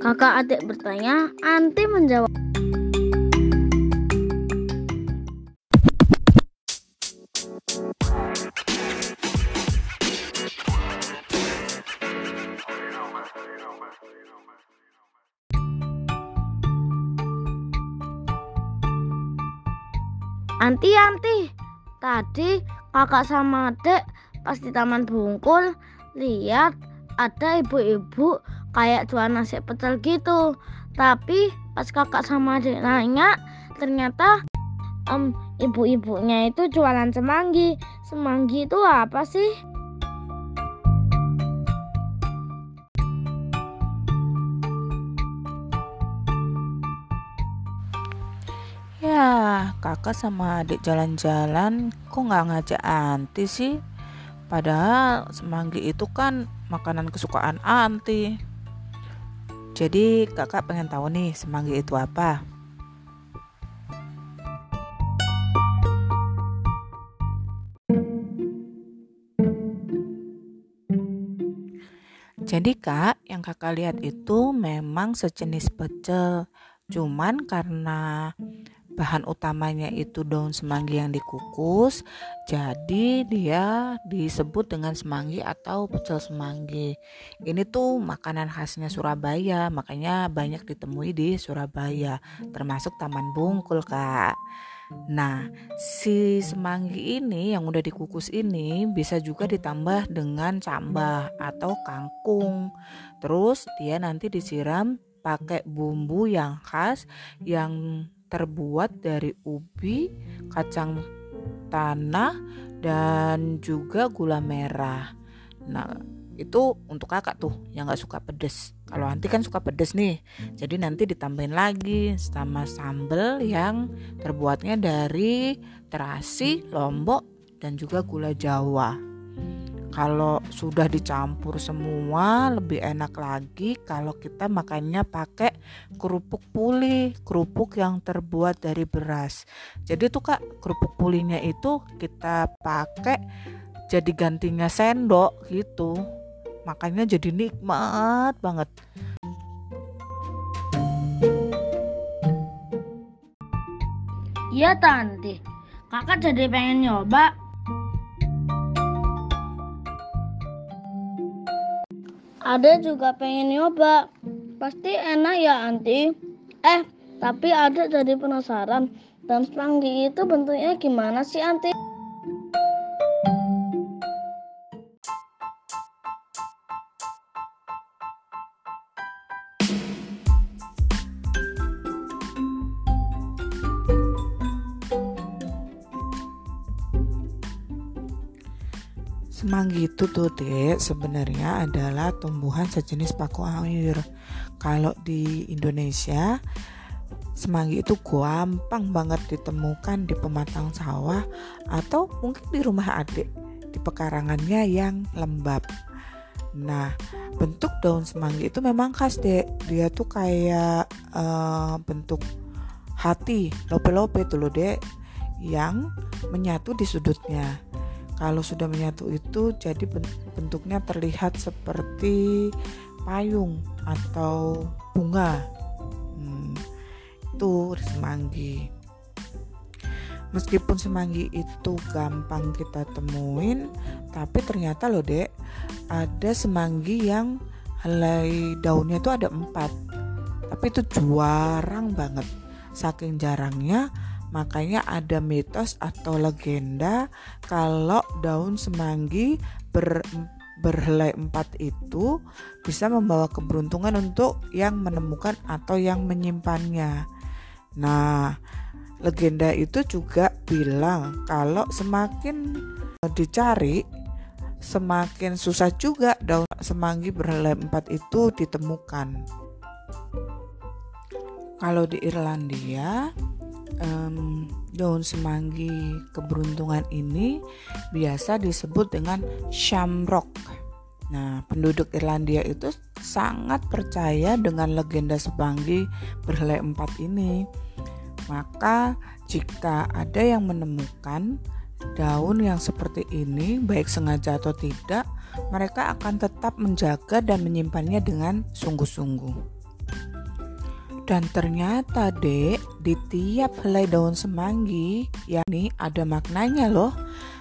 Kakak adik bertanya, Anti menjawab. Anti, Anti, tadi kakak sama adik pas di taman bungkul lihat ada ibu-ibu kayak jual nasi pecel gitu. Tapi pas kakak sama adik nanya, ternyata um, ibu-ibunya itu jualan semanggi. Semanggi itu apa sih? Ya, kakak sama adik jalan-jalan kok nggak ngajak Anti sih? Padahal semanggi itu kan makanan kesukaan Anti. Jadi kakak pengen tahu nih semanggi itu apa? Jadi kak, yang kakak lihat itu memang sejenis pecel. Cuman karena bahan utamanya itu daun semanggi yang dikukus jadi dia disebut dengan semanggi atau pecel semanggi ini tuh makanan khasnya Surabaya makanya banyak ditemui di Surabaya termasuk Taman Bungkul kak Nah, si semanggi ini yang udah dikukus ini bisa juga ditambah dengan cambah atau kangkung. Terus dia nanti disiram pakai bumbu yang khas yang terbuat dari ubi, kacang tanah, dan juga gula merah. Nah, itu untuk kakak tuh yang gak suka pedes. Kalau nanti kan suka pedes nih, jadi nanti ditambahin lagi sama sambal yang terbuatnya dari terasi, lombok, dan juga gula jawa. Kalau sudah dicampur semua lebih enak lagi kalau kita makannya pakai kerupuk puli, kerupuk yang terbuat dari beras. Jadi tuh Kak, kerupuk pulinya itu kita pakai jadi gantinya sendok gitu. Makanya jadi nikmat banget. Iya Tante, kakak jadi pengen nyoba Ada juga pengen nyoba. Pasti enak ya, Anti. Eh, tapi ada jadi penasaran. Dan semanggi itu bentuknya gimana sih, Anti? Semanggi itu tuh dek sebenarnya adalah tumbuhan sejenis paku air. Kalau di Indonesia semanggi itu gampang banget ditemukan di pematang sawah atau mungkin di rumah adik di pekarangannya yang lembab. Nah, bentuk daun semanggi itu memang khas dek. Dia tuh kayak uh, bentuk hati, lope-lope tuh loh dek, yang menyatu di sudutnya kalau sudah menyatu itu jadi bentuknya terlihat seperti payung atau bunga. Hmm, itu semanggi. Meskipun semanggi itu gampang kita temuin tapi ternyata loh dek ada semanggi yang helai daunnya itu ada empat. Tapi itu jarang banget. Saking jarangnya Makanya ada mitos atau legenda kalau daun semanggi ber berhelai empat itu bisa membawa keberuntungan untuk yang menemukan atau yang menyimpannya. Nah, legenda itu juga bilang kalau semakin dicari semakin susah juga daun semanggi berhelai empat itu ditemukan. Kalau di Irlandia um, daun semanggi keberuntungan ini biasa disebut dengan shamrock. Nah, penduduk Irlandia itu sangat percaya dengan legenda semanggi berhelai empat ini. Maka, jika ada yang menemukan daun yang seperti ini, baik sengaja atau tidak, mereka akan tetap menjaga dan menyimpannya dengan sungguh-sungguh. Dan ternyata dek, di tiap helai daun semanggi, ya nih ada maknanya loh.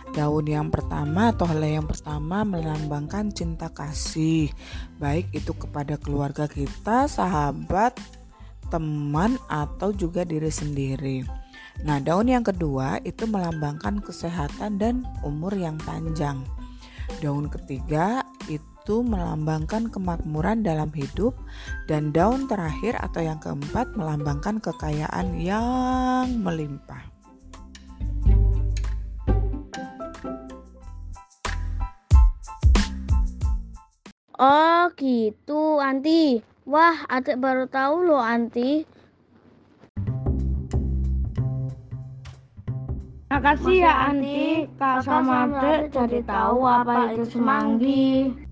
Daun yang pertama atau helai yang pertama melambangkan cinta kasih, baik itu kepada keluarga kita, sahabat, teman, atau juga diri sendiri. Nah, daun yang kedua itu melambangkan kesehatan dan umur yang panjang. Daun ketiga itu melambangkan kemakmuran dalam hidup dan daun terakhir atau yang keempat melambangkan kekayaan yang melimpah. Oh gitu, Anti. Wah, adik baru tahu loh, Anti. Makasih ya, Anti. Kak sama adik jadi tahu apa itu semanggi.